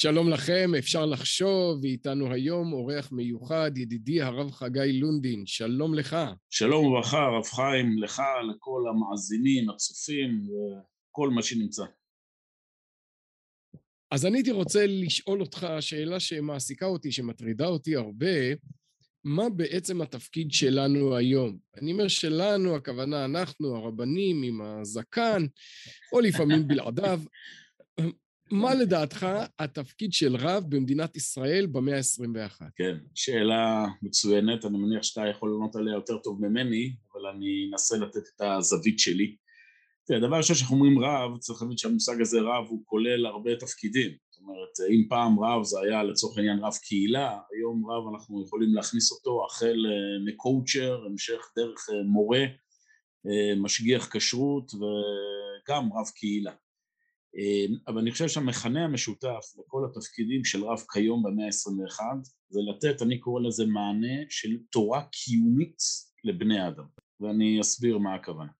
שלום לכם, אפשר לחשוב, ואיתנו היום אורח מיוחד, ידידי הרב חגי לונדין, שלום לך. שלום וברכה, הרב חיים, לך, לכל המאזינים, הצופים, וכל מה שנמצא. אז אני הייתי רוצה לשאול אותך שאלה שמעסיקה אותי, שמטרידה אותי הרבה, מה בעצם התפקיד שלנו היום? אני אומר שלנו, הכוונה אנחנו, הרבנים עם הזקן, או לפעמים בלעדיו, מה לדעתך התפקיד של רב במדינת ישראל במאה ה-21? כן, שאלה מצוינת, אני מניח שאתה יכול לענות עליה יותר טוב ממני, אבל אני אנסה לתת את הזווית שלי. תראה, הדבר ראשון שאנחנו אומרים רב, צריך להבין שהמושג הזה רב הוא כולל הרבה תפקידים. זאת אומרת, אם פעם רב זה היה לצורך העניין רב קהילה, היום רב אנחנו יכולים להכניס אותו החל אה, מקואוצ'ר, המשך דרך אה, מורה, אה, משגיח כשרות וגם רב קהילה. אמ, אבל אני חושב שהמכנה המשותף לכל התפקידים של רב כיום במאה ה-21 זה לתת, אני קורא לזה מענה של תורה קיומית לבני אדם, ואני אסביר מה הכוונה.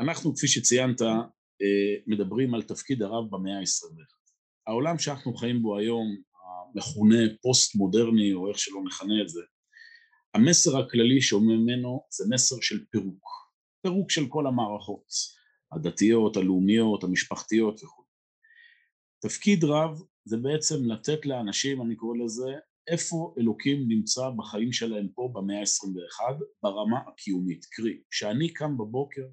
אנחנו, כפי שציינת, אה, מדברים על תפקיד הרב במאה ה-21. העולם שאנחנו חיים בו היום, המכונה פוסט-מודרני, או איך שלא נכנה את זה, המסר הכללי שאומר ממנו זה מסר של פירוק, פירוק של כל המערכות. הדתיות, הלאומיות, המשפחתיות וכו'. תפקיד רב זה בעצם לתת לאנשים, אני קורא לזה, איפה אלוקים נמצא בחיים שלהם פה במאה ה-21 ברמה הקיומית. קרי, כשאני קם בבוקר,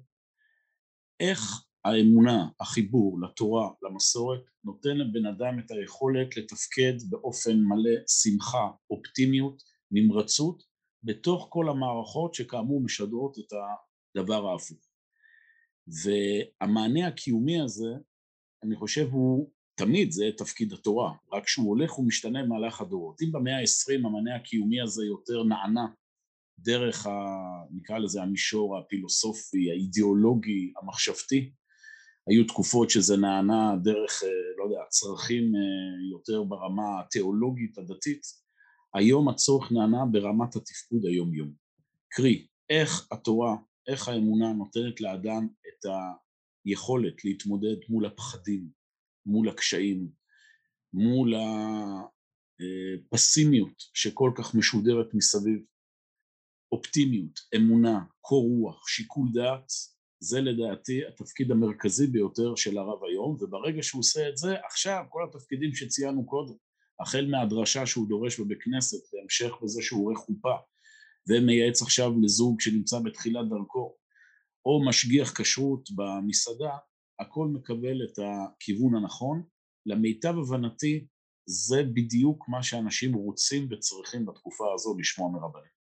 איך האמונה, החיבור לתורה, למסורת, נותן לבן אדם את היכולת לתפקד באופן מלא שמחה, אופטימיות, נמרצות, בתוך כל המערכות שכאמור משדרות את הדבר ההפוך. והמענה הקיומי הזה, אני חושב הוא תמיד זה תפקיד התורה, רק שהוא הולך ומשתנה במהלך הדורות. אם במאה העשרים המענה הקיומי הזה יותר נענה דרך, ה, נקרא לזה המישור הפילוסופי, האידיאולוגי, המחשבתי, היו תקופות שזה נענה דרך, אה, לא יודע, צרכים אה, יותר ברמה התיאולוגית הדתית, היום הצורך נענה ברמת התפקוד היומיומי. קרי, איך התורה איך האמונה נותנת לאדם את היכולת להתמודד מול הפחדים, מול הקשיים, מול הפסימיות שכל כך משודרת מסביב. אופטימיות, אמונה, קור רוח, שיקול דעת, זה לדעתי התפקיד המרכזי ביותר של הרב היום, וברגע שהוא עושה את זה, עכשיו כל התפקידים שציינו קודם, החל מהדרשה שהוא דורש בבית כנסת, והמשך בזה שהוא עורך חופה, ומייעץ עכשיו לזוג שנמצא בתחילת דרכו, או משגיח כשרות במסעדה, הכל מקבל את הכיוון הנכון. למיטב הבנתי, זה בדיוק מה שאנשים רוצים וצריכים בתקופה הזו לשמוע מרבנים.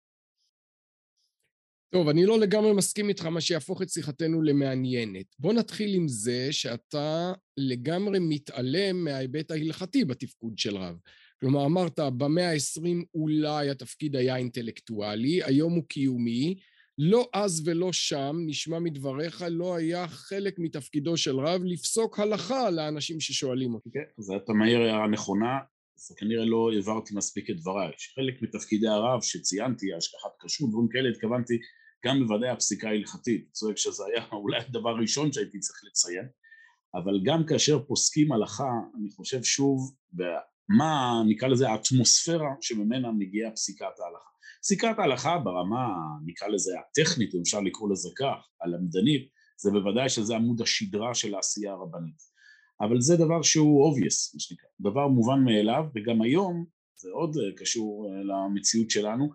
טוב, אני לא לגמרי מסכים איתך, מה שיהפוך את שיחתנו למעניינת. בוא נתחיל עם זה שאתה לגמרי מתעלם מההיבט ההלכתי בתפקוד של רב. כלומר, אמרת, במאה ה-20 אולי התפקיד היה אינטלקטואלי, היום הוא קיומי, לא אז ולא שם, נשמע מדבריך, לא היה חלק מתפקידו של רב לפסוק הלכה לאנשים ששואלים אותי. כן, אז אתה מעיר הערה נכונה, אז כנראה לא העברתי מספיק את דבריי. חלק מתפקידי הרב שציינתי, השכחת כשרות, דברים כאלה, התכוונתי גם בוודאי הפסיקה ההלכתית. צועק שזה היה אולי הדבר הראשון שהייתי צריך לציין, אבל גם כאשר פוסקים הלכה, אני חושב שוב, מה נקרא לזה האטמוספירה שממנה מגיעה פסיקת ההלכה. פסיקת ההלכה ברמה, נקרא לזה הטכנית, אם אפשר לקרוא לזה כך, הלמדנית, זה בוודאי שזה עמוד השדרה של העשייה הרבנית. אבל זה דבר שהוא obvious, מה שנקרא, דבר מובן מאליו, וגם היום, זה עוד אה, קשור אה, למציאות שלנו,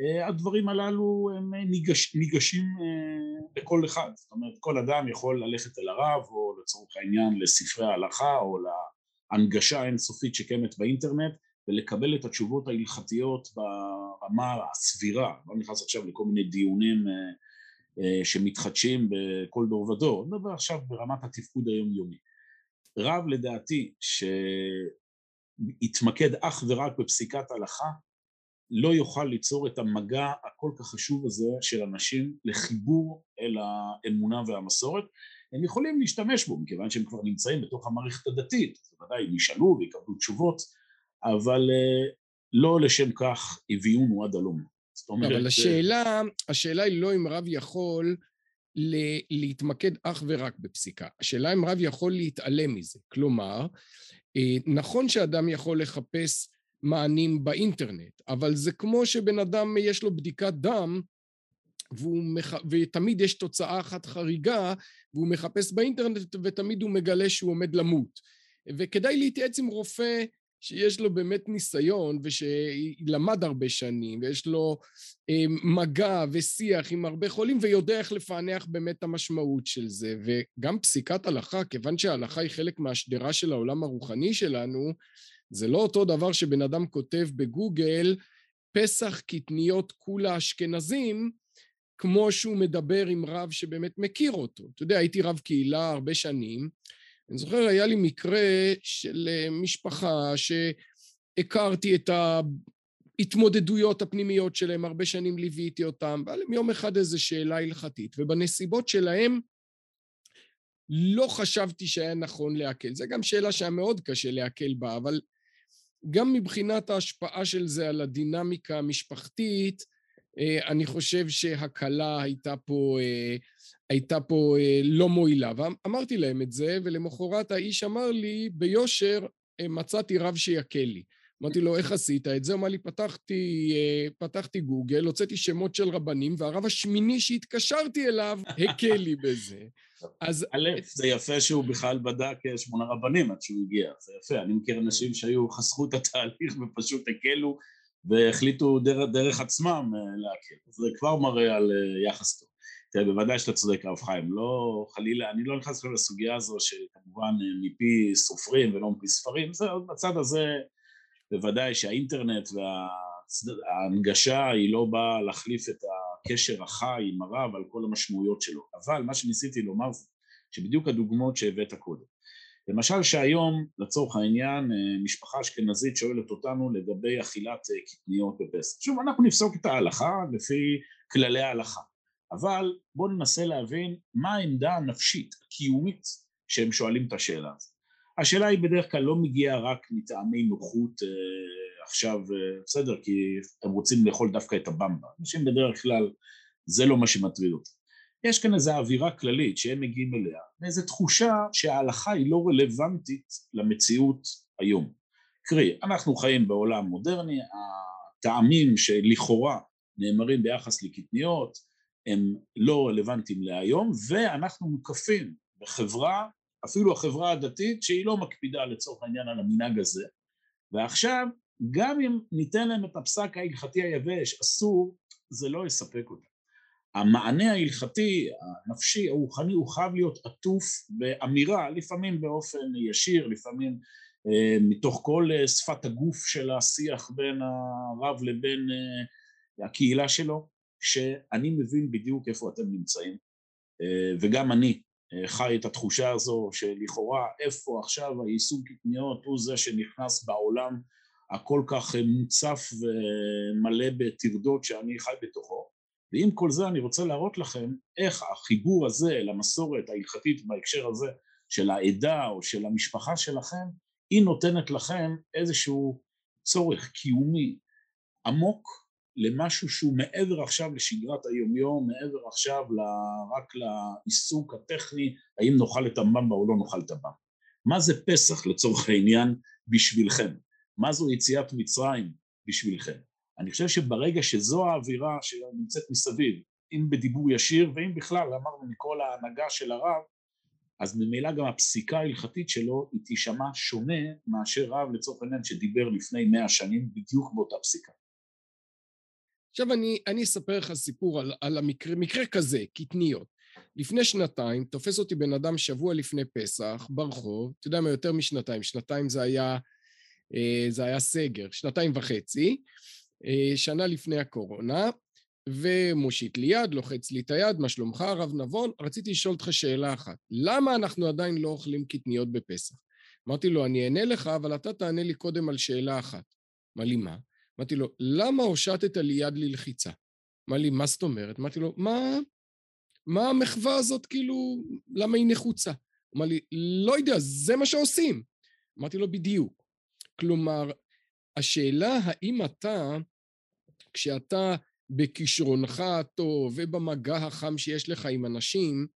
אה, הדברים הללו הם ניגש, ניגשים לכל אחד, זאת אומרת כל אדם יכול ללכת אל הרב או לצורך העניין לספרי ההלכה או להנגשה האינסופית שקיימת באינטרנט ולקבל את התשובות ההלכתיות ברמה הסבירה, לא נכנס עכשיו לכל מיני דיונים אה, אה, שמתחדשים בכל דור ודור, אני מדבר עכשיו ברמת התפקוד היומיומי. רב לדעתי שיתמקד אך ורק בפסיקת הלכה לא יוכל ליצור את המגע הכל כך חשוב הזה של אנשים לחיבור אל האמונה והמסורת. הם יכולים להשתמש בו מכיוון שהם כבר נמצאים בתוך המערכת הדתית, אז ודאי הם ישאלו ויקבלו תשובות, אבל אה, לא לשם כך הביאונו עד הלום. זאת אומרת... אבל השאלה, השאלה היא לא אם רב יכול להתמקד אך ורק בפסיקה. השאלה אם רב יכול להתעלם מזה. כלומר, אה, נכון שאדם יכול לחפש מענים באינטרנט, אבל זה כמו שבן אדם יש לו בדיקת דם מח... ותמיד יש תוצאה אחת חריגה והוא מחפש באינטרנט ותמיד הוא מגלה שהוא עומד למות. וכדאי להתייעץ עם רופא שיש לו באמת ניסיון ושלמד הרבה שנים ויש לו אה, מגע ושיח עם הרבה חולים ויודע איך לפענח באמת את המשמעות של זה. וגם פסיקת הלכה, כיוון שההלכה היא חלק מהשדרה של העולם הרוחני שלנו, זה לא אותו דבר שבן אדם כותב בגוגל פסח קטניות כולה אשכנזים, כמו שהוא מדבר עם רב שבאמת מכיר אותו. אתה יודע, הייתי רב קהילה הרבה שנים, אני זוכר, היה לי מקרה של אה, משפחה שהכרתי את ההתמודדויות הפנימיות שלהם, הרבה שנים ליוויתי אותם, והיה להם יום אחד איזו שאלה הלכתית, ובנסיבות שלהם לא חשבתי שהיה נכון להקל. זו גם שאלה שהיה מאוד קשה להקל בה, אבל גם מבחינת ההשפעה של זה על הדינמיקה המשפחתית, אני חושב שהקלה הייתה פה, אה, הייתה פה אה, לא מועילה. ואמרתי להם את זה, ולמחרת האיש אמר לי, ביושר, מצאתי רב שיקל לי. אמרתי לו, איך עשית את זה? הוא אמר לי, פתחתי, פתחתי גוגל, הוצאתי שמות של רבנים, והרב השמיני שהתקשרתי אליו הקל לי בזה. אז... א', זה יפה שהוא בכלל בדק שמונה רבנים עד שהוא הגיע, זה יפה. אני מכיר אנשים שהיו, חסכו את התהליך ופשוט הקלו והחליטו דרך, דרך עצמם אה, להכיר. זה כבר מראה על אה, יחס טוב. תראה, בוודאי שאתה צודק, הרב חיים, לא חלילה, אני לא נכנס עכשיו לסוגיה הזו שכמובן אה, מפי סופרים ולא מפי ספרים, זה בצד הזה בוודאי שהאינטרנט וההנגשה היא לא באה להחליף את הקשר החי עם הרב על כל המשמעויות שלו, אבל מה שניסיתי לומר זה שבדיוק הדוגמאות שהבאת קודם למשל שהיום לצורך העניין אה, משפחה אשכנזית שואלת אותנו לגבי אכילת אה, קטניות בפסח. שוב אנחנו נפסוק את ההלכה לפי כללי ההלכה אבל בואו ננסה להבין מה העמדה הנפשית הקיומית שהם שואלים את השאלה הזאת. השאלה היא בדרך כלל לא מגיעה רק מטעמי נוחות אה, עכשיו בסדר כי הם רוצים לאכול דווקא את הבמבה אנשים בדרך כלל זה לא מה שמטריד אותם יש כאן איזו אווירה כללית שהם מגיעים אליה, ואיזו תחושה שההלכה היא לא רלוונטית למציאות היום. קרי, אנחנו חיים בעולם מודרני, הטעמים שלכאורה נאמרים ביחס לקטניות הם לא רלוונטיים להיום, ואנחנו מוקפים בחברה, אפילו החברה הדתית, שהיא לא מקפידה לצורך העניין על המנהג הזה, ועכשיו גם אם ניתן להם את הפסק ההלכתי היבש, אסור, זה לא יספק אותם. המענה ההלכתי, הנפשי, הרוחני, הוא חייב להיות עטוף באמירה, לפעמים באופן ישיר, לפעמים אה, מתוך כל אה, שפת הגוף של השיח בין הרב לבין אה, הקהילה שלו, שאני מבין בדיוק איפה אתם נמצאים, אה, וגם אני אה, חי את התחושה הזו שלכאורה איפה עכשיו היישום קטניות הוא זה שנכנס בעולם הכל כך מוצף ומלא בטרדות שאני חי בתוכו ועם כל זה אני רוצה להראות לכם איך החיבור הזה למסורת ההלכתית בהקשר הזה של העדה או של המשפחה שלכם, היא נותנת לכם איזשהו צורך קיומי עמוק למשהו שהוא מעבר עכשיו לשגרת היומיום, מעבר עכשיו רק לעיסוק הטכני, האם נאכל את המבמבה או לא נאכל את המבמבה. מה זה פסח לצורך העניין בשבילכם? מה זו יציאת מצרים בשבילכם? אני חושב שברגע שזו האווירה שנמצאת מסביב, אם בדיבור ישיר ואם בכלל, אמרנו מכל ההנהגה של הרב, אז ממילא גם הפסיקה ההלכתית שלו היא תישמע שונה מאשר רב לצורך העניין שדיבר לפני מאה שנים בדיוק באותה פסיקה. עכשיו אני, אני אספר לך סיפור על, על המקרה, מקרה כזה, קטניות. לפני שנתיים תופס אותי בן אדם שבוע לפני פסח ברחוב, אתה יודע מה, יותר משנתיים, שנתיים זה היה, אה, זה היה סגר, שנתיים וחצי, שנה לפני הקורונה, ומושיט לי יד, לוחץ לי את היד, מה שלומך הרב נבון? רציתי לשאול אותך שאלה אחת, למה אנחנו עדיין לא אוכלים קטניות בפסח? אמרתי לו, אני אענה לך, אבל אתה תענה לי קודם על שאלה אחת. אמר לי, מה? אמרתי לו, למה הושטת לי יד ללחיצה? אמר לי, מה זאת אומרת? אמרתי לו, מה, מה המחווה הזאת, כאילו, למה היא נחוצה? אמר לי, לא יודע, זה מה שעושים. אמרתי לו, בדיוק. כלומר, השאלה האם אתה, כשאתה בכישרונך הטוב ובמגע החם שיש לך עם אנשים,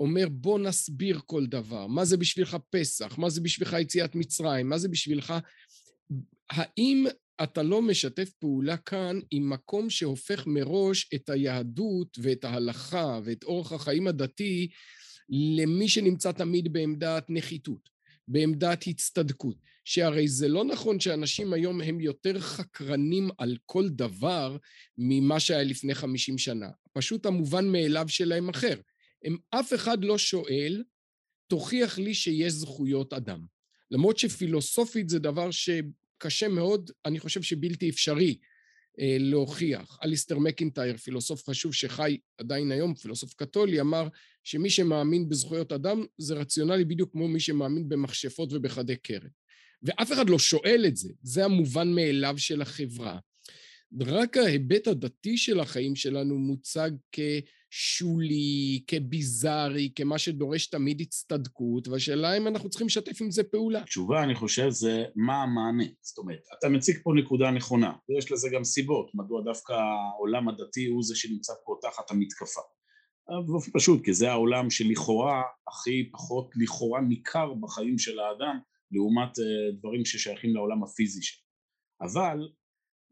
אומר בוא נסביר כל דבר. מה זה בשבילך פסח? מה זה בשבילך יציאת מצרים? מה זה בשבילך... האם אתה לא משתף פעולה כאן עם מקום שהופך מראש את היהדות ואת ההלכה ואת אורח החיים הדתי למי שנמצא תמיד בעמדת נחיתות, בעמדת הצטדקות. שהרי זה לא נכון שאנשים היום הם יותר חקרנים על כל דבר ממה שהיה לפני חמישים שנה. פשוט המובן מאליו שלהם אחר. הם אף אחד לא שואל, תוכיח לי שיש זכויות אדם. למרות שפילוסופית זה דבר שקשה מאוד, אני חושב שבלתי אפשרי אה, להוכיח. אליסטר מקינטייר, פילוסוף חשוב שחי עדיין היום, פילוסוף קתולי, אמר שמי שמאמין בזכויות אדם זה רציונלי בדיוק כמו מי שמאמין במכשפות ובחדי קרן. ואף אחד לא שואל את זה, זה המובן מאליו של החברה. רק ההיבט הדתי של החיים שלנו מוצג כשולי, כביזארי, כמה שדורש תמיד הצטדקות, והשאלה אם אנחנו צריכים לשתף עם זה פעולה. התשובה, אני חושב, זה מה המענה. זאת אומרת, אתה מציג פה נקודה נכונה, ויש לזה גם סיבות, מדוע דווקא העולם הדתי הוא זה שנמצא פה תחת המתקפה. פשוט, כי זה העולם שלכאורה הכי פחות לכאורה ניכר בחיים של האדם, לעומת אה, דברים ששייכים לעולם הפיזי שלו. אבל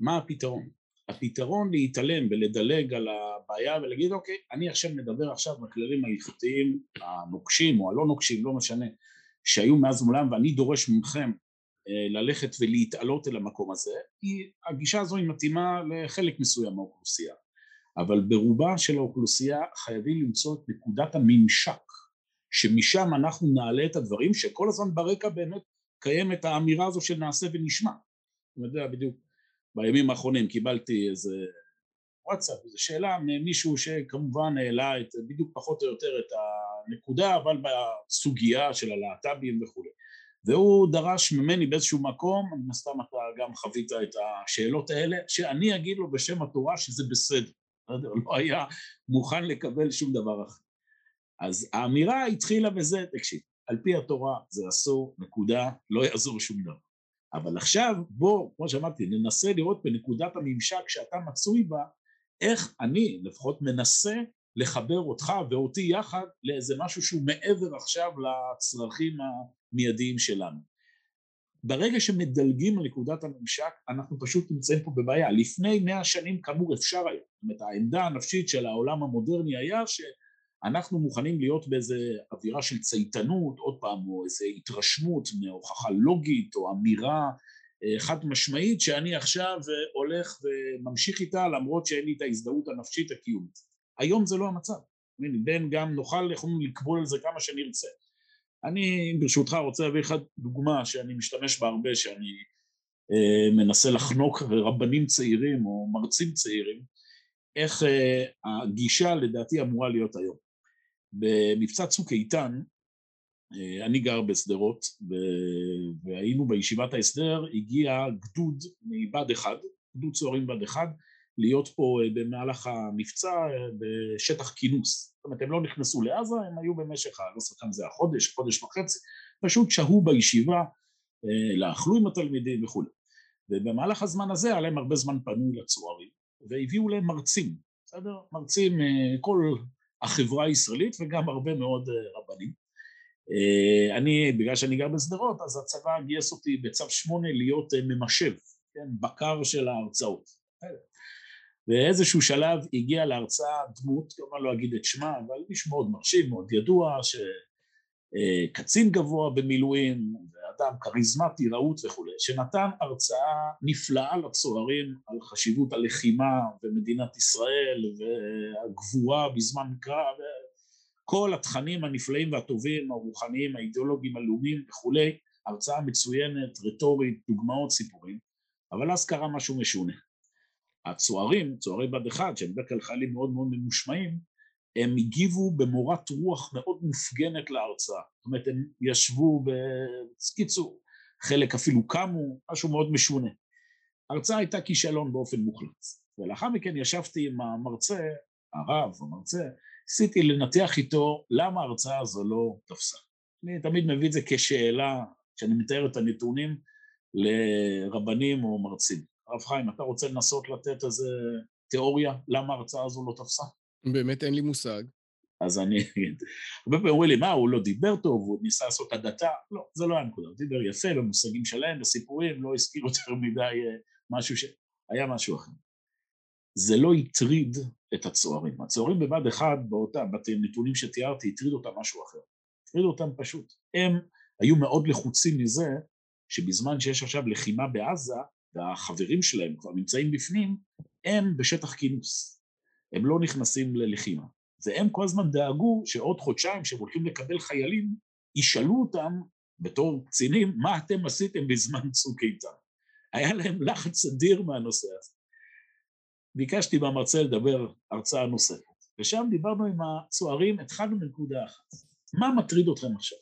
מה הפתרון? הפתרון להתעלם ולדלג על הבעיה ולהגיד אוקיי, אני עכשיו מדבר עכשיו בכללים ההלכתיים הנוקשים או הלא נוקשים, לא משנה, שהיו מאז ומעולם ואני דורש מכם אה, ללכת ולהתעלות אל המקום הזה, היא, הגישה הזו היא מתאימה לחלק מסוים מהאוכלוסייה, אבל ברובה של האוכלוסייה חייבים למצוא את נקודת הממשק שמשם אנחנו נעלה את הדברים שכל הזמן ברקע באמת קיימת האמירה הזו של נעשה ונשמע. אני יודע בדיוק בימים האחרונים קיבלתי איזה וואטסאפ, איזו שאלה ממישהו שכמובן העלה את, בדיוק פחות או יותר את הנקודה אבל בסוגיה של הלהט"בים וכולי והוא דרש ממני באיזשהו מקום, מן הסתם אתה גם חווית את השאלות האלה, שאני אגיד לו בשם התורה שזה בסדר, לא היה מוכן לקבל שום דבר אחר. אז האמירה התחילה בזה, תקשיב, על פי התורה זה אסור, נקודה, לא יעזור שום דבר. אבל עכשיו בוא, כמו שאמרתי, ננסה לראות בנקודת הממשק שאתה מצוי בה, איך אני לפחות מנסה לחבר אותך ואותי יחד לאיזה משהו שהוא מעבר עכשיו לצרכים המיידיים שלנו. ברגע שמדלגים על נקודת הממשק, אנחנו פשוט נמצאים פה בבעיה. לפני מאה שנים כאמור אפשר היה. זאת אומרת, העמדה הנפשית של העולם המודרני היה ש... אנחנו מוכנים להיות באיזה אווירה של צייתנות, עוד פעם, או איזו התרשמות מהוכחה לוגית או אמירה אה, חד משמעית שאני עכשיו אה, הולך וממשיך איתה למרות שאין לי את ההזדהות הנפשית הקיומית. היום זה לא המצב. בין גם נוכל יכולים לקבול על זה כמה שנרצה. אני ברשותך רוצה להביא לך דוגמה שאני משתמש בה הרבה, שאני אה, מנסה לחנוק רבנים צעירים או מרצים צעירים, איך אה, הגישה לדעתי אמורה להיות היום. במבצע צוק איתן, אה, אני גר בשדרות, והיינו בישיבת ההסדר, הגיע גדוד מבה"ד 1, גדוד צוערים בה"ד 1, להיות פה אה, במהלך המבצע אה, בשטח כינוס. זאת אומרת, הם לא נכנסו לעזה, הם היו במשך, לא זוכר זה החודש, חודש וחצי, פשוט שהו בישיבה, לאכלו עם התלמידים וכולי. ובמהלך הזמן הזה היה להם הרבה זמן פנוי לצוערים, והביאו להם מרצים, בסדר? מרצים, כל החברה הישראלית וגם הרבה מאוד אה, רבנים. אה, אני, בגלל שאני גר בשדרות, אז הצבא גייס אותי בצו שמונה להיות אה, ממשב, כן, בקר של ההרצאות. באיזשהו שלב הגיע להרצאה דמות, כמובן לא אגיד את שמה, אבל איש מאוד מרשים, מאוד ידוע, שקצין גבוה במילואים, אדם כריזמטי, רהוט וכולי, שנתן הרצאה נפלאה לצוערים על חשיבות הלחימה ומדינת ישראל והגבורה בזמן קרב, כל התכנים הנפלאים והטובים, הרוחניים, האידיאולוגיים, הלאומיים וכולי, הרצאה מצוינת, רטורית, דוגמאות, סיפורים, אבל אז קרה משהו משונה. הצוערים, צוערי בד אחד, שהם בדרך כלל חיילים מאוד מאוד ממושמעים, הם הגיבו במורת רוח מאוד מופגנת להרצאה. זאת אומרת, הם ישבו, בקיצור, חלק אפילו קמו, משהו מאוד משונה. ההרצאה הייתה כישלון באופן מוחלט. ולאחר מכן ישבתי עם המרצה, הרב, המרצה, ניסיתי לנתח איתו למה ההרצאה הזו לא תפסה. אני תמיד מביא את זה כשאלה, כשאני מתאר את הנתונים לרבנים או מרצים. הרב חיים, אתה רוצה לנסות לתת איזה תיאוריה למה ההרצאה הזו לא תפסה? באמת אין לי מושג. אז אני אגיד, הרבה פעמים אומרים לי, מה, הוא לא דיבר טוב, הוא ניסה לעשות הדתה? לא, זה לא היה נקודה, הוא דיבר יפה במושגים שלהם, בסיפורים, לא הזכיר יותר מדי אה, משהו ש... היה משהו אחר. זה לא הטריד את הצוערים. הצוערים בבה"ד 1, באותה, בנתונים שתיארתי, הטריד אותם משהו אחר. הטריד אותם פשוט. הם היו מאוד לחוצים מזה שבזמן שיש עכשיו לחימה בעזה, והחברים שלהם כבר נמצאים בפנים, הם בשטח כינוס. הם לא נכנסים ללחימה. והם כל הזמן דאגו שעוד חודשיים שהם הולכים לקבל חיילים, ישאלו אותם בתור קצינים, מה אתם עשיתם בזמן צוק איתן? היה להם לחץ אדיר מהנושא הזה. ביקשתי מהמרצה לדבר הרצאה נוספת, ושם דיברנו עם הצוערים, התחלנו מנקודה אחת. מה מטריד אתכם עכשיו?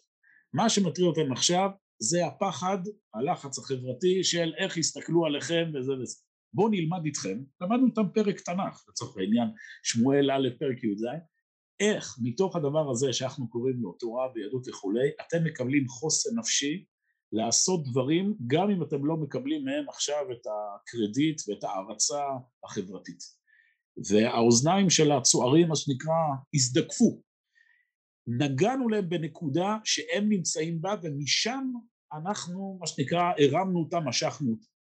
מה שמטריד אתכם עכשיו זה הפחד, הלחץ החברתי של איך יסתכלו עליכם וזה וזה. בואו נלמד איתכם, למדנו איתם פרק תנ"ך, לצורך העניין, שמואל א' פרק י"ז, איך מתוך הדבר הזה שאנחנו קוראים לו תורה ויהדות וכולי, אתם מקבלים חוסן נפשי לעשות דברים גם אם אתם לא מקבלים מהם עכשיו את הקרדיט ואת ההערצה החברתית. והאוזניים של הצוערים, מה שנקרא, הזדקפו. נגענו להם בנקודה שהם נמצאים בה ומשם אנחנו, מה שנקרא, הרמנו אותם, משכנו אותם.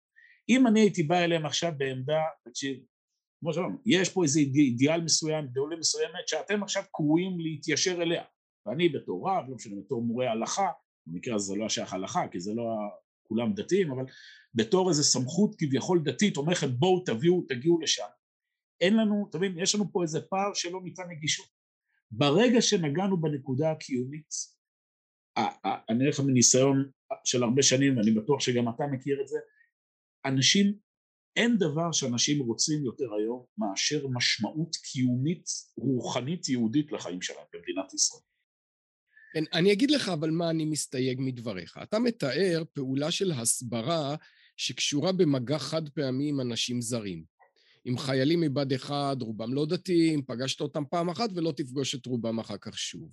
אם אני הייתי בא אליהם עכשיו בעמדה, תקשיב, כמו שאמרנו, יש פה איזה אידיאל מסוים, אידיאולוגיה מסוימת, שאתם עכשיו קרואים להתיישר אליה. ואני בתור רב, לא משנה, בתור מורה הלכה, במקרה הזה זה לא השייך הלכה, כי זה לא כולם דתיים, אבל בתור איזה סמכות כביכול דתית, אומרת בואו תביאו, תגיעו לשם. אין לנו, אתה מבין, יש לנו פה איזה פער שלא ניתן נגישות. ברגע שנגענו בנקודה הקיומית, אני אומר לך מניסיון של הרבה שנים, ואני בטוח שגם אתה מכיר את זה, אנשים, אין דבר שאנשים רוצים יותר היום מאשר משמעות קיומית, רוחנית, יהודית לחיים שלהם במדינת ישראל. כן, אני אגיד לך אבל מה אני מסתייג מדבריך. אתה מתאר פעולה של הסברה שקשורה במגע חד פעמי עם אנשים זרים. עם חיילים מבה"ד 1, רובם לא דתיים, פגשת אותם פעם אחת ולא תפגוש את רובם אחר כך שוב.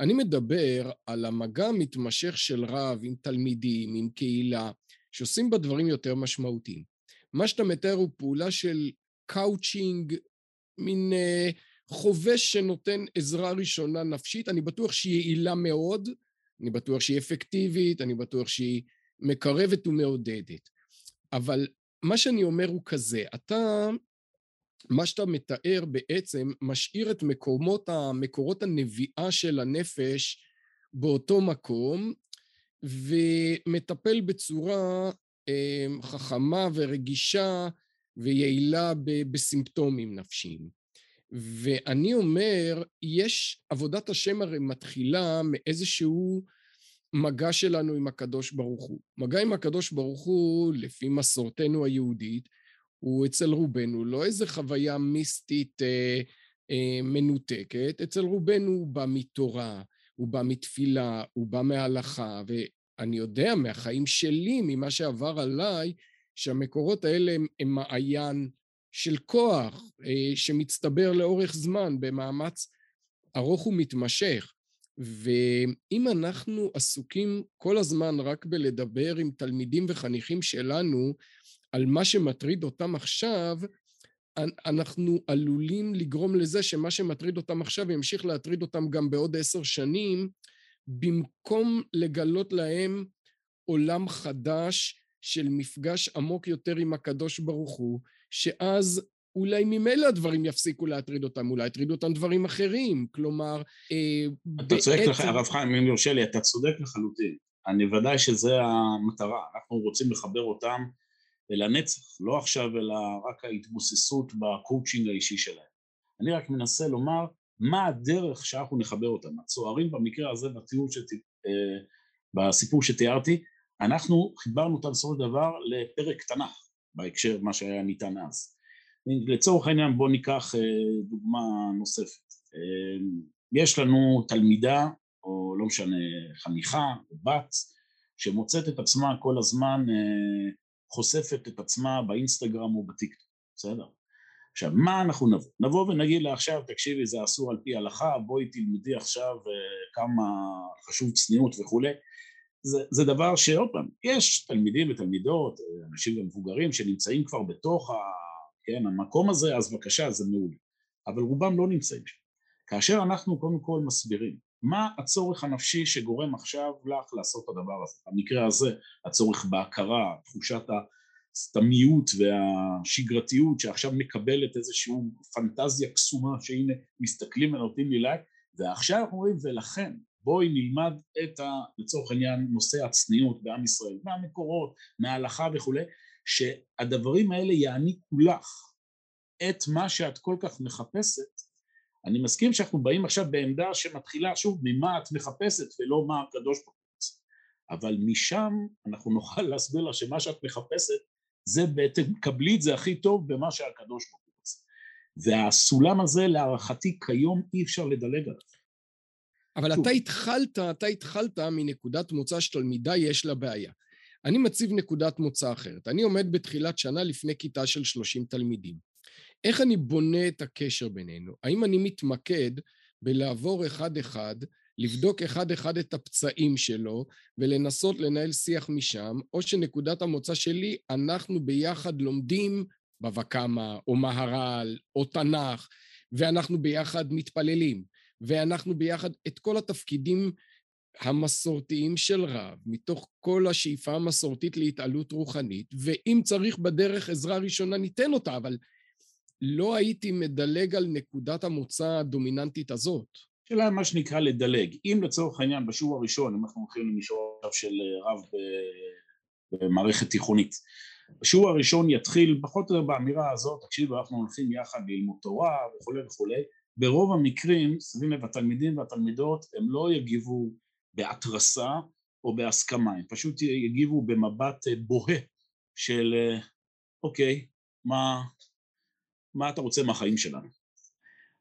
אני מדבר על המגע המתמשך של רב עם תלמידים, עם קהילה, שעושים בה דברים יותר משמעותיים. מה שאתה מתאר הוא פעולה של קאוצ'ינג, מין אה, חובש שנותן עזרה ראשונה נפשית, אני בטוח שהיא יעילה מאוד, אני בטוח שהיא אפקטיבית, אני בטוח שהיא מקרבת ומעודדת. אבל מה שאני אומר הוא כזה, אתה, מה שאתה מתאר בעצם משאיר את מקומות, מקורות הנביעה של הנפש באותו מקום, ומטפל בצורה אה, חכמה ורגישה ויעילה בסימפטומים נפשיים. ואני אומר, יש, עבודת השם הרי מתחילה מאיזשהו מגע שלנו עם הקדוש ברוך הוא. מגע עם הקדוש ברוך הוא, לפי מסורתנו היהודית, הוא אצל רובנו לא איזה חוויה מיסטית אה, אה, מנותקת, אצל רובנו הוא בא מתורה, הוא בא מתפילה, הוא בא מהלכה, ואני יודע מהחיים שלי, ממה שעבר עליי, שהמקורות האלה הם, הם מעיין של כוח אה, שמצטבר לאורך זמן במאמץ ארוך ומתמשך. ואם אנחנו עסוקים כל הזמן רק בלדבר עם תלמידים וחניכים שלנו על מה שמטריד אותם עכשיו, אנחנו עלולים לגרום לזה שמה שמטריד אותם עכשיו ימשיך להטריד אותם גם בעוד עשר שנים, במקום לגלות להם עולם חדש של מפגש עמוק יותר עם הקדוש ברוך הוא, שאז אולי ממילא הדברים יפסיקו להטריד אותם, אולי יטרידו אותם דברים אחרים, כלומר, אה, אתה בעצם... צודק לך, הרב חיים, אם יורשה לי, אתה צודק לחלוטין. אני ודאי שזה המטרה, אנחנו רוצים לחבר אותם לנצח, לא עכשיו אלא רק ההתבוססות בקואוצ'ינג האישי שלהם. אני רק מנסה לומר מה הדרך שאנחנו נחבר אותם. הצוערים במקרה הזה, בתיאור שת... אה, בסיפור שתיארתי, אנחנו חיברנו אותם בסופו של דבר לפרק תנ"ך, בהקשר מה שהיה ניתן אז. לצורך העניין בואו ניקח אה, דוגמה נוספת. אה, יש לנו תלמידה, או לא משנה, חניכה, או בת, שמוצאת את עצמה כל הזמן, חושפת את עצמה באינסטגרם או בטיקטוק, בסדר? עכשיו, מה אנחנו נבוא? נבוא ונגיד לה עכשיו, תקשיבי, זה אסור על פי הלכה, בואי תלמדי עכשיו כמה חשוב צניעות וכולי. זה, זה דבר שעוד פעם, יש תלמידים ותלמידות, אנשים גם מבוגרים שנמצאים כבר בתוך ה... כן? המקום הזה, אז בבקשה, זה מעולה. אבל רובם לא נמצאים שם. כאשר אנחנו קודם כל מסבירים מה הצורך הנפשי שגורם עכשיו לך לעשות את הדבר הזה. במקרה הזה, הצורך בהכרה, תחושת הסתמיות והשגרתיות שעכשיו מקבלת איזושהי פנטזיה קסומה שהנה מסתכלים ונותנים לי לייק ועכשיו אנחנו אומרים ולכן בואי נלמד את ה, לצורך העניין נושא הצניעות בעם ישראל מהמקורות, מההלכה וכולי שהדברים האלה יעניקו לך את מה שאת כל כך מחפשת אני מסכים שאנחנו באים עכשיו בעמדה שמתחילה שוב ממה את מחפשת ולא מה הקדוש ברוך הוא אבל משם אנחנו נוכל להסביר לה שמה שאת מחפשת זה בעצם, קבלי את זה הכי טוב במה שהקדוש ברוך הוא רוצה. והסולם הזה להערכתי כיום אי אפשר לדלג עליו. אבל שוב. אתה התחלת, אתה התחלת מנקודת מוצא שתלמידה יש לה בעיה. אני מציב נקודת מוצא אחרת. אני עומד בתחילת שנה לפני כיתה של 30 תלמידים. איך אני בונה את הקשר בינינו? האם אני מתמקד בלעבור אחד-אחד, לבדוק אחד-אחד את הפצעים שלו ולנסות לנהל שיח משם, או שנקודת המוצא שלי, אנחנו ביחד לומדים בבא קמא, או מהר"ל, או תנ"ך, ואנחנו ביחד מתפללים, ואנחנו ביחד את כל התפקידים המסורתיים של רב, מתוך כל השאיפה המסורתית להתעלות רוחנית, ואם צריך בדרך עזרה ראשונה ניתן אותה, אבל לא הייתי מדלג על נקודת המוצא הדומיננטית הזאת. שאלה מה שנקרא לדלג. אם לצורך העניין בשיעור הראשון, אם אנחנו הולכים למישור של אה, רב במערכת תיכונית, בשיעור הראשון יתחיל פחות או יותר באמירה הזאת, תקשיבו אנחנו הולכים יחד ללמוד תורה וכולי וכולי, ברוב המקרים, שימים לב, התלמידים והתלמידות הם לא יגיבו בהתרסה או בהסכמה, הם פשוט יגיבו במבט אה, בוהה של אה, אוקיי, מה, מה אתה רוצה מהחיים שלנו?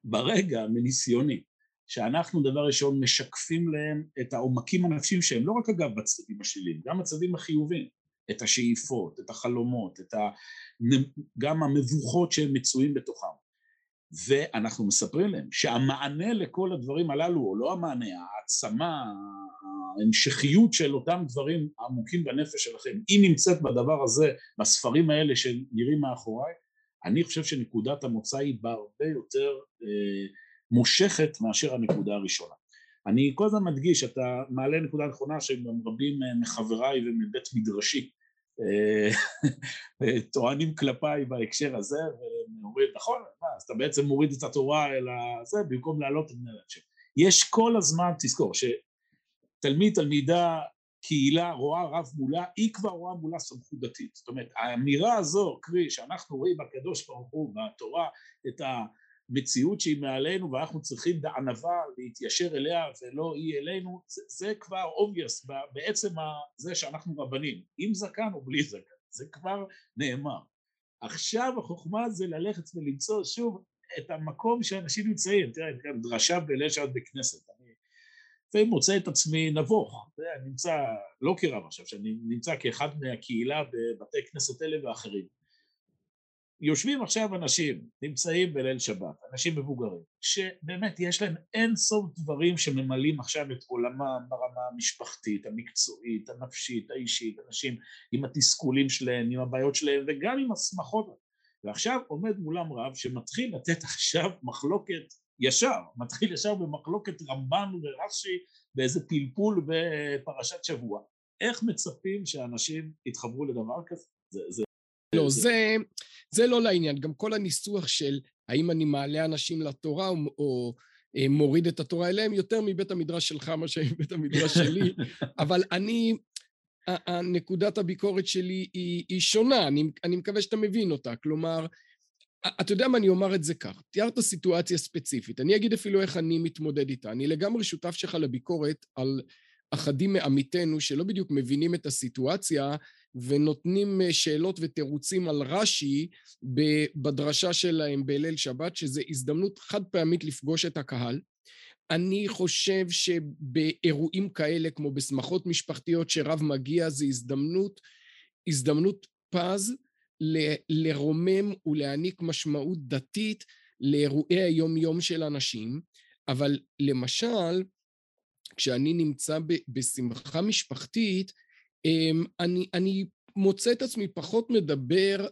ברגע, מניסיוני, שאנחנו דבר ראשון משקפים להם את העומקים הנפשיים שהם, לא רק אגב בצדדים השליליים, גם בצדדים החיוביים, את השאיפות, את החלומות, את ה... גם המבוכות שהם מצויים בתוכם. ואנחנו מספרים להם שהמענה לכל הדברים הללו, או לא המענה, העצמה, ההמשכיות של אותם דברים עמוקים בנפש שלכם, היא נמצאת בדבר הזה, בספרים האלה שנראים מאחוריי, אני חושב שנקודת המוצא היא בהרבה יותר אה, מושכת מאשר הנקודה הראשונה. אני כל הזמן מדגיש, אתה מעלה נקודה נכונה שגם רבים אה, מחבריי ומבית מדרשי אה, טוענים כלפיי בהקשר הזה, ואומרים, נכון, אז אתה בעצם מוריד את התורה אל הזה במקום להעלות את השם. יש כל הזמן, תזכור, שתלמיד, תלמידה, קהילה רואה רב מולה, היא כבר רואה מולה סמכות דתית. זאת אומרת, האמירה הזו, קרי, שאנחנו רואים בקדוש ברוך הוא, בתורה, את המציאות שהיא מעלינו ואנחנו צריכים בענווה להתיישר אליה ולא היא אלינו, זה, זה כבר obvious בעצם זה שאנחנו רבנים, עם זקן או בלי זקן, זה כבר נאמר. עכשיו החוכמה זה ללכת ולמצוא שוב את המקום שאנשים נמצאים, תראה, דרשה בליל שבת בכנסת, לפעמים מוצא את עצמי נבוך, אני נמצא לא כרב עכשיו, שאני נמצא כאחד מהקהילה בבתי כנסת אלה ואחרים. יושבים עכשיו אנשים, נמצאים בליל שבת, אנשים מבוגרים, שבאמת יש להם אין סוף דברים שממלאים עכשיו את עולמם ברמה המשפחתית, המקצועית, הנפשית, האישית, אנשים עם התסכולים שלהם, עם הבעיות שלהם וגם עם השמחות. ועכשיו עומד מולם רב שמתחיל לתת עכשיו מחלוקת ישר, מתחיל ישר במחלוקת רמב"ן ורש"י באיזה פלפול בפרשת שבוע. איך מצפים שאנשים יתחברו לדבר כזה? זה, זה, לא, זה, זה, זה לא לעניין. גם כל הניסוח של האם אני מעלה אנשים לתורה או, או אה, מוריד את התורה אליהם, יותר מבית המדרש שלך מאשר מבית המדרש שלי, אבל אני, נקודת הביקורת שלי היא, היא שונה, אני, אני מקווה שאתה מבין אותה. כלומר, אתה יודע מה, אני אומר את זה כך. תיארת סיטואציה ספציפית. אני אגיד אפילו איך אני מתמודד איתה. אני לגמרי שותף שלך לביקורת על אחדים מעמיתינו שלא בדיוק מבינים את הסיטואציה ונותנים אה, שאלות ותירוצים על רש"י בדרשה שלהם בליל שבת, שזו הזדמנות חד פעמית לפגוש את הקהל. אני חושב שבאירועים כאלה, כמו בשמחות משפחתיות שרב מגיע, זו הזדמנות, הזדמנות פז ל- לרומם ולהעניק משמעות דתית לאירועי היום-יום של אנשים, אבל למשל, כשאני נמצא ב- בשמחה משפחתית, אמ, אני, אני מוצא את עצמי פחות מדבר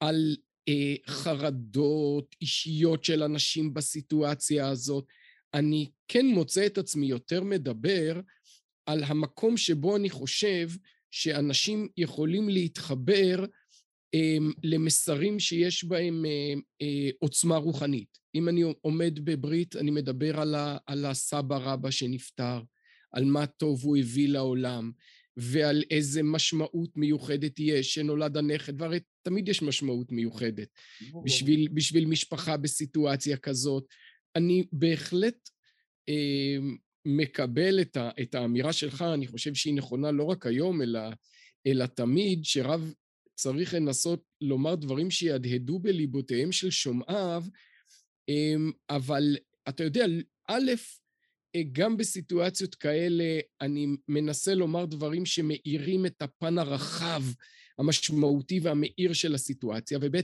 על אה, חרדות אישיות של אנשים בסיטואציה הזאת. אני כן מוצא את עצמי יותר מדבר על המקום שבו אני חושב שאנשים יכולים להתחבר למסרים שיש בהם אה, אה, עוצמה רוחנית. אם אני עומד בברית, אני מדבר על, ה, על הסבא רבא שנפטר, על מה טוב הוא הביא לעולם, ועל איזה משמעות מיוחדת יש שנולד הנכד, והרי תמיד יש משמעות מיוחדת בשביל, בשביל משפחה בסיטואציה כזאת. אני בהחלט אה, מקבל את, ה, את האמירה שלך, אני חושב שהיא נכונה לא רק היום, אלא, אלא תמיד, שרב צריך לנסות לומר דברים שיהדהדו בליבותיהם של שומעיו, אמ, אבל אתה יודע, א', גם בסיטואציות כאלה אני מנסה לומר דברים שמאירים את הפן הרחב, המשמעותי והמאיר של הסיטואציה, וב',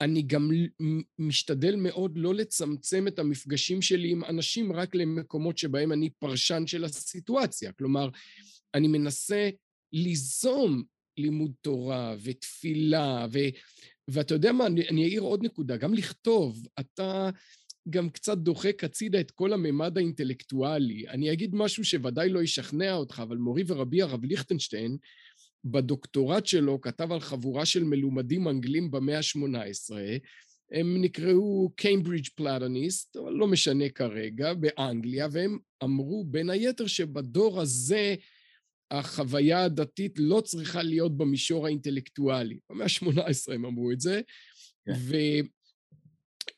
אני גם משתדל מאוד לא לצמצם את המפגשים שלי עם אנשים רק למקומות שבהם אני פרשן של הסיטואציה. כלומר, אני מנסה ליזום לימוד תורה ותפילה, ו, ואתה יודע מה, אני, אני אעיר עוד נקודה, גם לכתוב, אתה גם קצת דוחק הצידה את כל הממד האינטלקטואלי. אני אגיד משהו שוודאי לא ישכנע אותך, אבל מורי ורבי הרב ליכטנשטיין, בדוקטורט שלו כתב על חבורה של מלומדים אנגלים במאה ה-18, הם נקראו פלטוניסט, אבל לא משנה כרגע, באנגליה, והם אמרו בין היתר שבדור הזה החוויה הדתית לא צריכה להיות במישור האינטלקטואלי. במאה ה-18 הם אמרו את זה, כן. ו...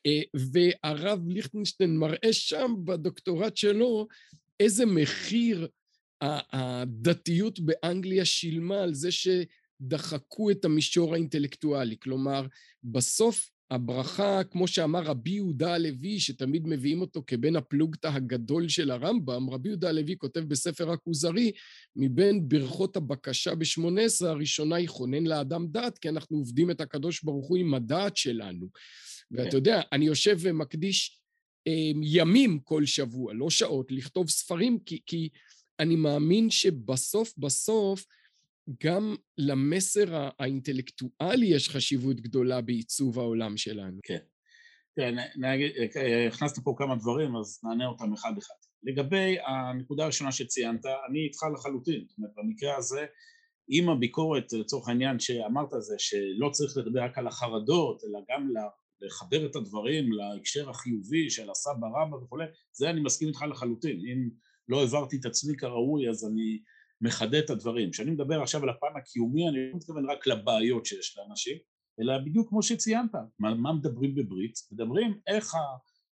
אה, והרב ליכטנשטיין מראה שם בדוקטורט שלו איזה מחיר הדתיות באנגליה שילמה על זה שדחקו את המישור האינטלקטואלי. כלומר, בסוף הברכה, כמו שאמר רבי יהודה הלוי, שתמיד מביאים אותו כבן הפלוגתא הגדול של הרמב"ם, רבי יהודה הלוי כותב בספר הכוזרי, מבין ברכות הבקשה בשמונה עשרה, הראשונה היא חונן לאדם דעת, כי אנחנו עובדים את הקדוש ברוך הוא עם הדעת שלנו. ואתה כן. יודע, אני יושב ומקדיש אה, ימים כל שבוע, לא שעות, לכתוב ספרים, כי, כי אני מאמין שבסוף בסוף גם למסר האינטלקטואלי יש חשיבות גדולה בעיצוב העולם שלנו. כן. כן, הכנסת פה כמה דברים, אז נענה אותם אחד-אחד. לגבי הנקודה הראשונה שציינת, אני איתך לחלוטין. זאת אומרת, במקרה הזה, אם הביקורת, לצורך העניין שאמרת זה, שלא צריך לדבר רק על החרדות, אלא גם לחבר את הדברים להקשר החיובי של הסבא רבא וכולי, זה אני מסכים איתך לחלוטין. אם לא העברתי את עצמי כראוי, אז אני מחדד את הדברים. כשאני מדבר עכשיו על הפן הקיומי, אני לא מתכוון רק לבעיות שיש לאנשים, אלא בדיוק כמו שציינת, מה, מה מדברים בברית? מדברים איך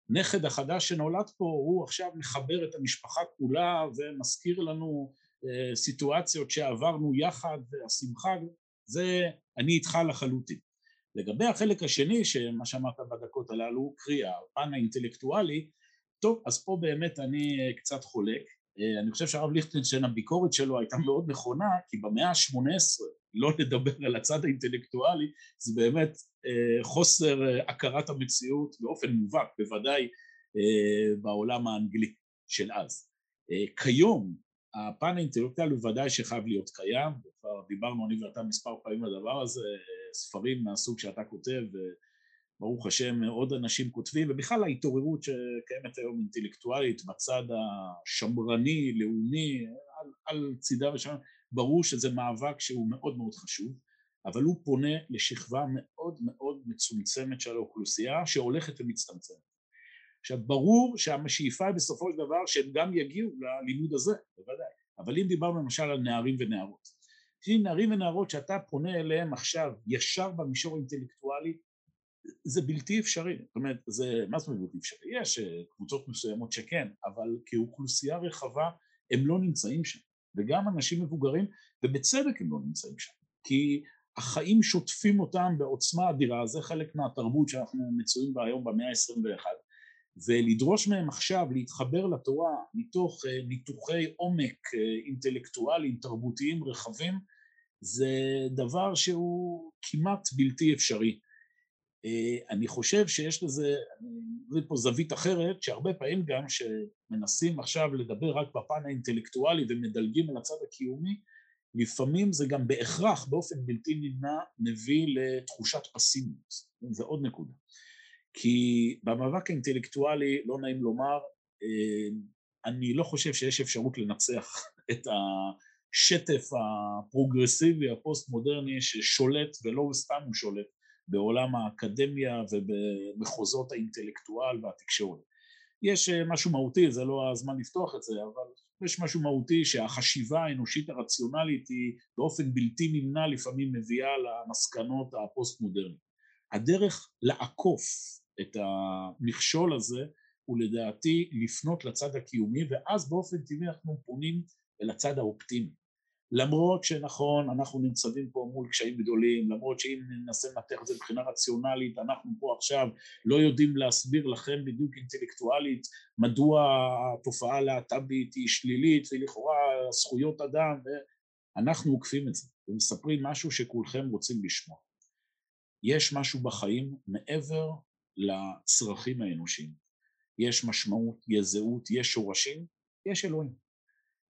הנכד החדש שנולד פה הוא עכשיו מחבר את המשפחה כולה ומזכיר לנו אה, סיטואציות שעברנו יחד והשמחה, זה אני איתך לחלוטין. לגבי החלק השני, שמה שאמרת בדקות הללו, קריאה, הפן האינטלקטואלי, טוב, אז פה באמת אני אה, קצת חולק. אה, אני חושב שהרב ליכטנשטיין הביקורת שלו הייתה מאוד נכונה כי במאה ה-18 לא לדבר על הצד האינטלקטואלי זה באמת אה, חוסר אה, הכרת המציאות באופן מובהק בוודאי בעולם האנגלי של אז. כיום הפן האינטלקטואלי בוודאי שחייב להיות קיים וכבר דיברנו אני ואתה מספר פעמים על הדבר הזה ספרים מהסוג שאתה כותב ברוך השם עוד אנשים כותבים ובכלל ההתעוררות שקיימת היום אינטלקטואלית בצד השמרני, לאומי, על, על צידה ושם, ברור שזה מאבק שהוא מאוד מאוד חשוב אבל הוא פונה לשכבה מאוד מאוד מצומצמת של האוכלוסייה שהולכת ומצטמצמת. עכשיו ברור שהשאיפה היא בסופו של דבר שהם גם יגיעו ללימוד הזה, בוודאי, אבל אם דיברנו למשל על נערים ונערות, נערים ונערות שאתה פונה אליהם עכשיו ישר במישור האינטלקטואלי זה בלתי אפשרי, זאת אומרת, זה, מה זאת אומרת בלתי אפשרי? יש אה, קבוצות מסוימות שכן, אבל כאוכלוסייה רחבה הם לא נמצאים שם, וגם אנשים מבוגרים, ובצדק הם לא נמצאים שם, כי החיים שוטפים אותם בעוצמה אדירה, זה חלק מהתרבות שאנחנו מצויים בה היום במאה ה-21, ולדרוש מהם עכשיו להתחבר לתורה מתוך אה, ניתוחי עומק אה, אינטלקטואליים, תרבותיים רחבים, זה דבר שהוא כמעט בלתי אפשרי. אה, אני חושב שיש לזה, מביא פה זווית אחרת, שהרבה פעמים גם שמנסים עכשיו לדבר רק בפן האינטלקטואלי ומדלגים על הצד הקיומי, לפעמים זה גם בהכרח באופן בלתי נמנע מביא לתחושת פסימיות, זה עוד נקודה. כי במאבק האינטלקטואלי, לא נעים לומר, אה, אני לא חושב שיש אפשרות לנצח את השטף הפרוגרסיבי הפוסט-מודרני ששולט, ולא סתם הוא שולט, בעולם האקדמיה ובמחוזות האינטלקטואל והתקשורת. יש אה, משהו מהותי, זה לא הזמן לפתוח את זה, אבל יש משהו מהותי שהחשיבה האנושית הרציונלית היא באופן בלתי נמנע לפעמים מביאה למסקנות הפוסט-מודרניות. הדרך לעקוף את המכשול הזה הוא לדעתי לפנות לצד הקיומי ואז באופן טבעי אנחנו פונים אל הצד האופטימי. למרות שנכון אנחנו נמצבים פה מול קשיים גדולים, למרות שאם ננסה לנתח את זה מבחינה רציונלית אנחנו פה עכשיו לא יודעים להסביר לכם בדיוק אינטלקטואלית מדוע התופעה הלהט"בית היא שלילית ולכאורה זכויות אדם ואנחנו עוקפים את זה ומספרים משהו שכולכם רוצים לשמוע. יש משהו בחיים מעבר לצרכים האנושיים. יש משמעות, יש זהות, יש שורשים, יש אלוהים.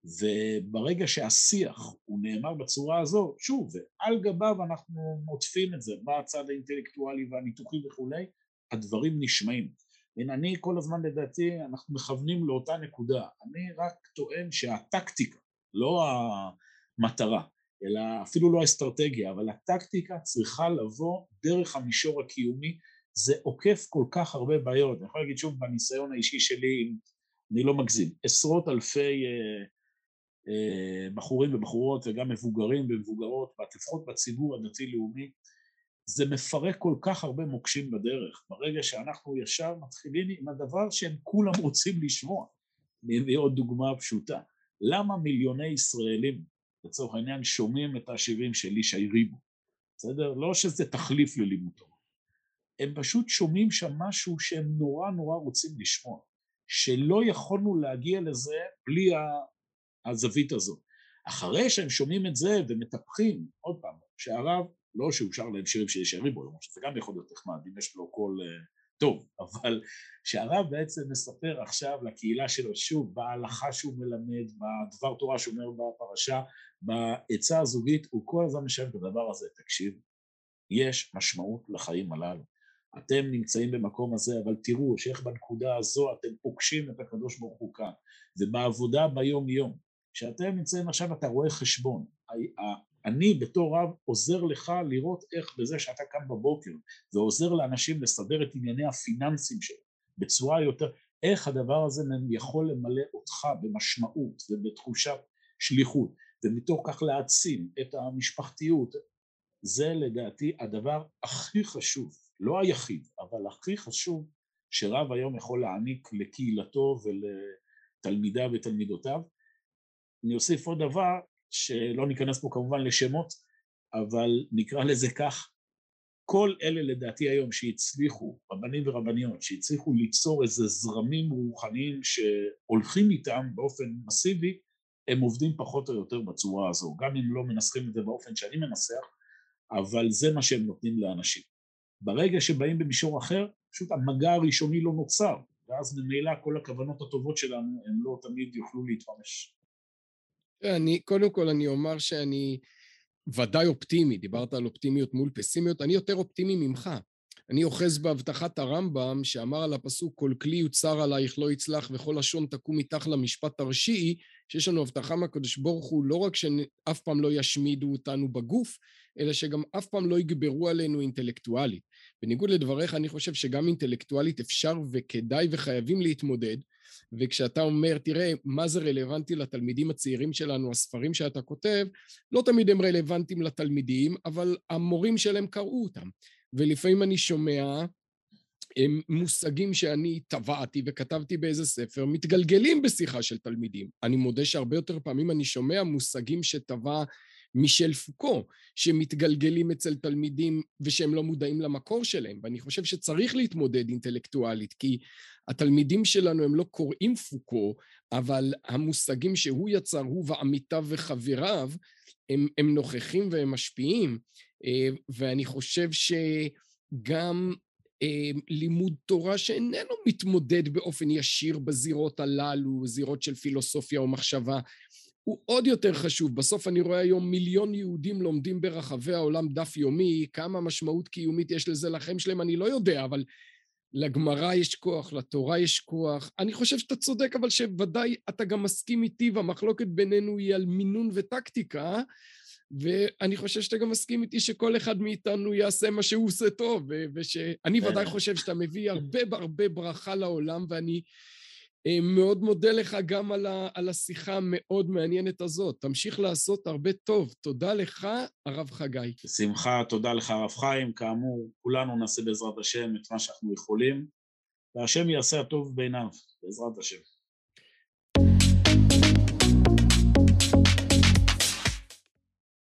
וברגע שהשיח הוא נאמר בצורה הזו, שוב, ועל גביו אנחנו מוטפים את זה בצד האינטלקטואלי והניתוחי וכולי, הדברים נשמעים. הנה, אני כל הזמן לדעתי, אנחנו מכוונים לאותה נקודה. אני רק טוען שהטקטיקה, לא המטרה, אלא אפילו לא האסטרטגיה, אבל הטקטיקה צריכה לבוא דרך המישור הקיומי, זה עוקף כל כך הרבה בעיות. אני יכול להגיד שוב, בניסיון האישי שלי, אני לא מגזים, עשרות אלפי uh, בחורים ובחורות וגם מבוגרים ומבוגרות, לפחות בציבור הדתי-לאומי, זה מפרק כל כך הרבה מוקשים בדרך. ברגע שאנחנו ישר מתחילים עם הדבר שהם כולם רוצים לשמוע. אני אביא עוד דוגמה פשוטה. למה מיליוני ישראלים, לצורך העניין, שומעים את השירים של ישי ריבו? בסדר? לא שזה תחליף ללימוד תורה. הם פשוט שומעים שם משהו שהם נורא נורא רוצים לשמוע, שלא יכולנו להגיע לזה בלי הזווית הזאת. אחרי שהם שומעים את זה ומטפחים, עוד פעם, שהרב, לא שהוא שר להם שירים שיש בו, למרות שזה גם יכול להיות נחמד, אם יש לו קול uh, טוב, אבל שהרב בעצם מספר עכשיו לקהילה שלו, שוב, בהלכה שהוא מלמד, בדבר תורה שהוא אומר בפרשה, בעצה הזוגית, הוא כל הזמן משלם את הדבר הזה, תקשיב, יש משמעות לחיים הללו. אתם נמצאים במקום הזה, אבל תראו שאיך בנקודה הזו אתם פוגשים את הקדוש ברוך הוא כאן, ובעבודה ביום יום, כשאתם נמצאים עכשיו אתה רואה חשבון, אני בתור רב עוזר לך לראות איך בזה שאתה קם בבוקר ועוזר לאנשים לסדר את ענייני הפיננסים שלהם בצורה יותר, איך הדבר הזה יכול למלא אותך במשמעות ובתחושת שליחות ומתוך כך להעצים את המשפחתיות, זה לדעתי הדבר הכי חשוב לא היחיד, אבל הכי חשוב שרב היום יכול להעניק לקהילתו ולתלמידיו ותלמידותיו. אני אוסיף עוד דבר, שלא ניכנס פה כמובן לשמות, אבל נקרא לזה כך, כל אלה לדעתי היום שהצליחו, רבנים ורבניות, שהצליחו ליצור איזה זרמים רוחניים שהולכים איתם באופן מסיבי, הם עובדים פחות או יותר בצורה הזו, גם אם לא מנסחים את זה באופן שאני מנסח, אבל זה מה שהם נותנים לאנשים. ברגע שבאים במישור אחר, פשוט המגע הראשוני לא נוצר, ואז ממילא כל הכוונות הטובות שלנו הם לא תמיד יוכלו להתממש. אני, קודם כל אני אומר שאני ודאי אופטימי, דיברת על אופטימיות מול פסימיות, אני יותר אופטימי ממך. אני אוחז בהבטחת הרמב"ם שאמר על הפסוק כל כלי יוצר עלייך לא יצלח וכל לשון תקום מתח למשפט תרשיעי, שיש לנו הבטחה מהקדוש ברוך הוא לא רק שאף פעם לא ישמידו אותנו בגוף, אלא שגם אף פעם לא יגברו עלינו אינטלקטואלית. בניגוד לדבריך, אני חושב שגם אינטלקטואלית אפשר וכדאי וחייבים להתמודד, וכשאתה אומר, תראה, מה זה רלוונטי לתלמידים הצעירים שלנו, הספרים שאתה כותב, לא תמיד הם רלוונטיים לתלמידים, אבל המורים שלהם קראו אותם. ולפעמים אני שומע הם מושגים שאני טבעתי וכתבתי באיזה ספר, מתגלגלים בשיחה של תלמידים. אני מודה שהרבה יותר פעמים אני שומע מושגים שטבע מישל פוקו, שמתגלגלים אצל תלמידים ושהם לא מודעים למקור שלהם, ואני חושב שצריך להתמודד אינטלקטואלית, כי התלמידים שלנו הם לא קוראים פוקו, אבל המושגים שהוא יצר, הוא ועמיתיו וחבריו, הם, הם נוכחים והם משפיעים, אה, ואני חושב שגם אה, לימוד תורה שאיננו מתמודד באופן ישיר בזירות הללו, זירות של פילוסופיה או מחשבה, הוא עוד יותר חשוב. בסוף אני רואה היום מיליון יהודים לומדים ברחבי העולם דף יומי, כמה משמעות קיומית יש לזה לחיים שלהם, אני לא יודע, אבל לגמרא יש כוח, לתורה יש כוח. אני חושב שאתה צודק, אבל שוודאי אתה גם מסכים איתי, והמחלוקת בינינו היא על מינון וטקטיקה, ואני חושב שאתה גם מסכים איתי שכל אחד מאיתנו יעשה מה שהוא עושה טוב, ושאני כן. ודאי חושב שאתה מביא הרבה הרבה ברכה לעולם, ואני אה, מאוד מודה לך גם על, ה, על השיחה המאוד מעניינת הזאת. תמשיך לעשות הרבה טוב. תודה לך, הרב חגי. בשמחה, תודה לך, הרב חיים. כאמור, כולנו נעשה בעזרת השם את מה שאנחנו יכולים, והשם יעשה הטוב בעיניו, בעזרת השם.